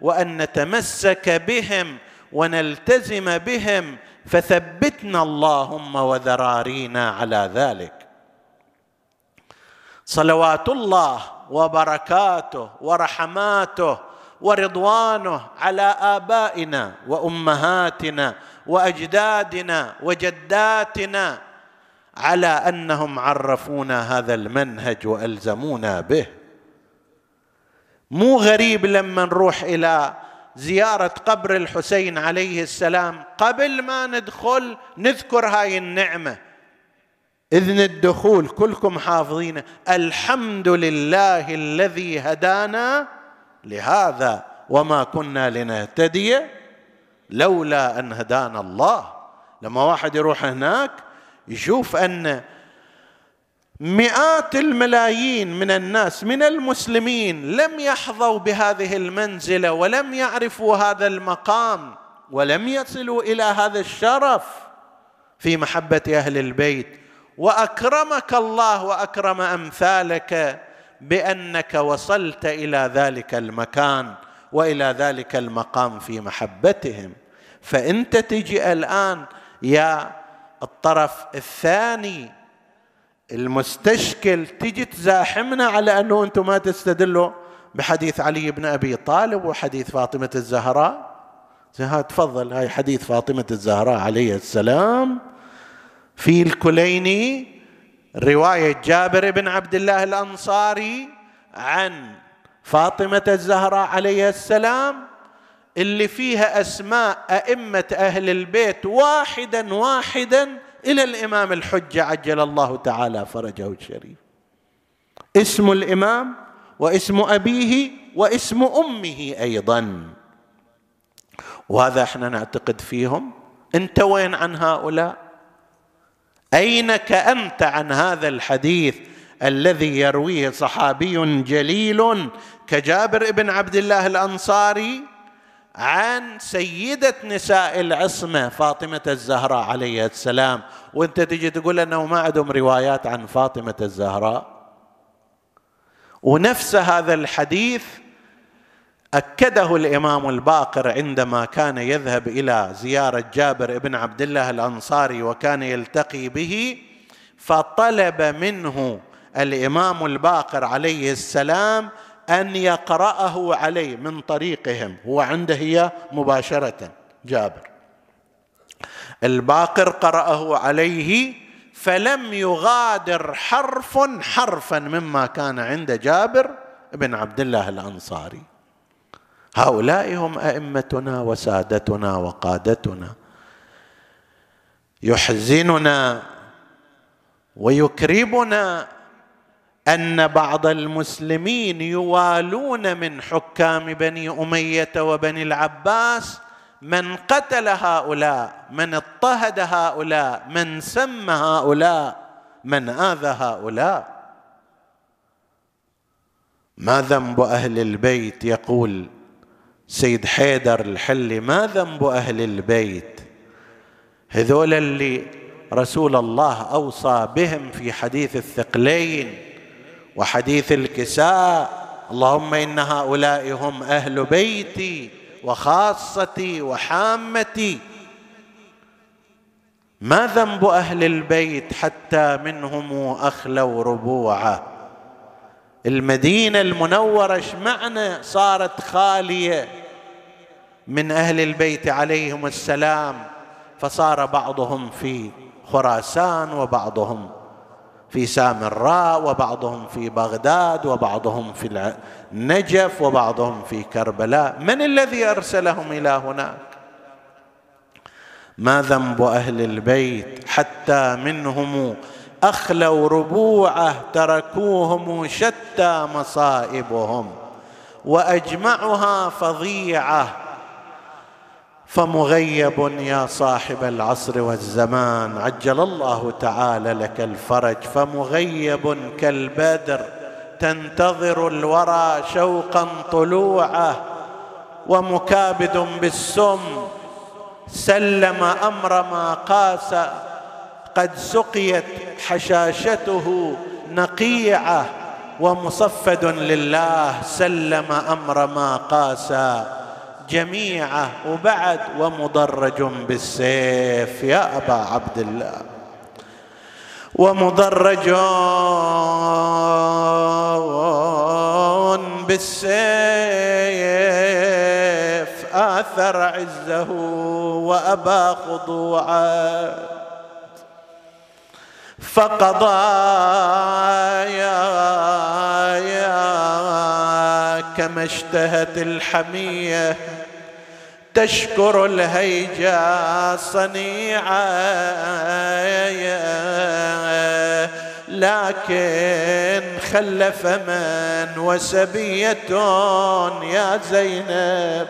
S1: وأن نتمسك بهم ونلتزم بهم فثبتنا اللهم وذرارينا على ذلك. صلوات الله وبركاته ورحماته ورضوانه على ابائنا وامهاتنا واجدادنا وجداتنا على انهم عرفونا هذا المنهج والزمونا به. مو غريب لما نروح إلى زيارة قبر الحسين عليه السلام. قبل ما ندخل نذكر هاي النعمة. إذن الدخول كلكم حافظين الحمد لله الذي هدانا لهذا وما كنا لنهتدي لولا أن هدانا الله. لما واحد يروح هناك يشوف أن مئات الملايين من الناس من المسلمين لم يحظوا بهذه المنزلة ولم يعرفوا هذا المقام ولم يصلوا إلى هذا الشرف في محبة أهل البيت. وأكرمك الله وأكرم أمثالك بأنك وصلت إلى ذلك المكان وإلى ذلك المقام في محبتهم. فإنت تجي الآن يا الطرف الثاني المستشكل تجي تزاحمنا على أنه أنتم ما تستدلوا بحديث علي بن أبي طالب وحديث فاطمة الزهراء. تفضل هاي حديث فاطمة الزهراء عليه السلام. في الكليني رواية جابر بن عبد الله الأنصاري عن فاطمة الزهراء عليه السلام اللي فيها أسماء أئمة أهل البيت واحدا واحدا إلى الإمام الحجة عجل الله تعالى فرجه الشريف. اسم الإمام واسم أبيه واسم أمه أيضا. وهذا إحنا نعتقد فيهم. أنت وين عن هؤلاء؟ اينك انت عن هذا الحديث الذي يرويه صحابي جليل كجابر بن عبد الله الأنصاري عن سيدة نساء العصمة فاطمة الزهراء عليه السلام؟ وأنت تجي تقول أنه ما عندهم روايات عن فاطمة الزهراء؟ ونفس هذا الحديث أكده الإمام الباقر عندما كان يذهب إلى زيارة جابر بن عبد الله الأنصاري وكان يلتقي به فطلب منه الإمام الباقر عليه السلام أن يقرأه عليه من طريقهم. هو عنده هي مباشرة جابر. الباقر قرأه عليه فلم يغادر حرف حرفا مما كان عند جابر بن عبد الله الأنصاري. هؤلاء هم أئمتنا وسادتنا وقادتنا. يحزننا ويكربنا أن بعض المسلمين يوالون من حكام بني أمية وبني العباس من قتل هؤلاء من اضطهد هؤلاء من سم هؤلاء من آذى هؤلاء. ما ذنب أهل البيت؟ يقول سيد حيدر الحلي ما ذنب أهل البيت؟ هذول اللي رسول الله أوصى بهم في حديث الثقلين وحديث الكساء اللهم إن هؤلاء هم أهل بيتي وخاصتي وحامتي. ما ذنب أهل البيت حتى منهم أخلوا ربوعه المدينة المنورة إيش معنى صارت خالية؟ من أهل البيت عليهم السلام فصار بعضهم في خراسان وبعضهم في سامراء وبعضهم في بغداد وبعضهم في النجف وبعضهم في كربلاء. من الذي أرسلهم إلى هناك؟ ما ذنب أهل البيت حتى منهم أخلوا ربوعه تركوهم شتى مصائبهم وأجمعها فظيعة فمغيب يا صاحب العصر والزمان عجل الله تعالى لك الفرج. فمغيب كالبدر تنتظر الورى شوقا طلوعه. ومكابد بالسم سلم أمر ما قاس. قد سقيت حشاشته نقيعه. ومصفد لله سلم أمر ما قاسى جميعه وبعد ومدرج بالسيف. يا أبا عبد الله. ومدرج بالسيف. آثر عزه وأبى خضوعه. فقضى يا كما اشتهت الحمية تشكر الهيجا صنيعه لكن خلف من وسبية يا زينب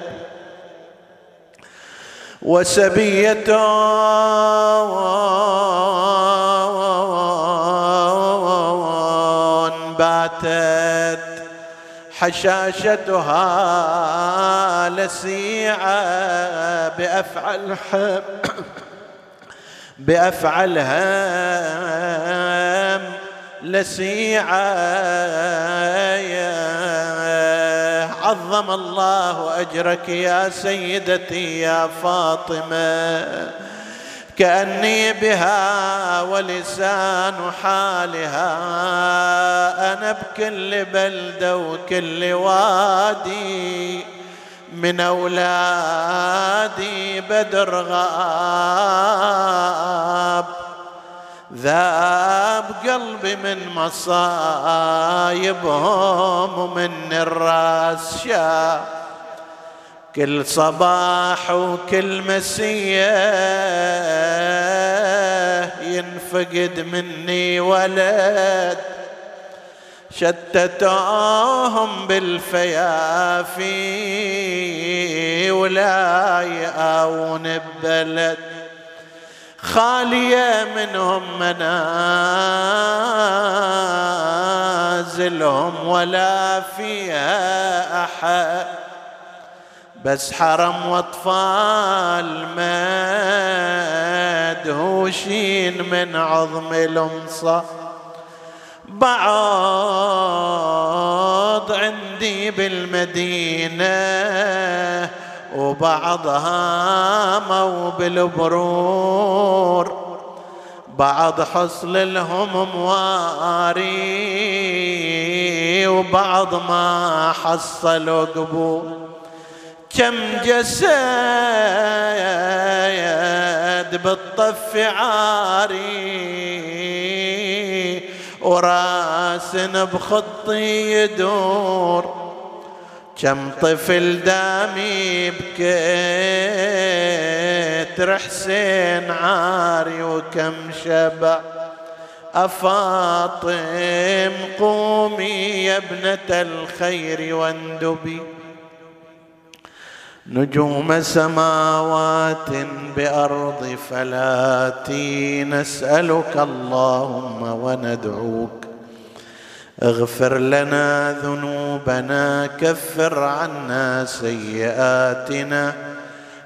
S1: وسبية حشاشتها لسيعة بأفعل حب بأفعلها لسيعة. عظم الله أجرك يا سيدتي يا فاطمة. كأني بها ولسان حالها. أنا بكل بلدة وكل وادي من أولادي بدر غاب. ذاب قلبي من مصايبهم ومن الراس شاب كل صباح وكل مسية ينفقد مني ولد شتتوهم بالفيافي ولا يآون ببلد خالية منهم منازلهم ولا فيها أحد. بس حرم واطفال مدهوشين من عظم الانصار بعض عندي بالمدينة وبعضها مو بالبرور. بعض حصل لهم مواري وبعض ما حصلوا قبول كم جسد بالطف عاري وراس بخطي يدور. كم طفل دامي بكتر حسين عاري وكم شبع أفاطم قومي يا ابنة الخير واندبي. نجوم سماوات بأرض فلاتي نسالك اللهم وندعوك. اغفر لنا ذنوبنا كفر عنا سيئاتنا.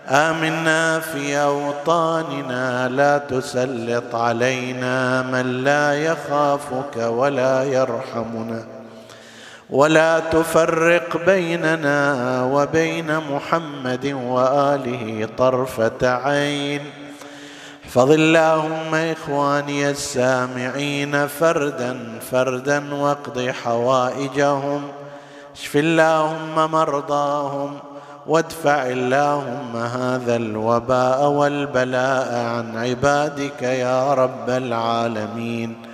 S1: آمنا في أوطاننا لا تسلط علينا من لا يخافك ولا يرحمنا. ولا تفرق بيننا وبين محمد وآله طرفة عين. احفظ اللهم إخواني السامعين فردا فردا واقض حوائجهم. اشف اللهم مرضاهم وادفع اللهم هذا الوباء والبلاء عن عبادك يا رب العالمين.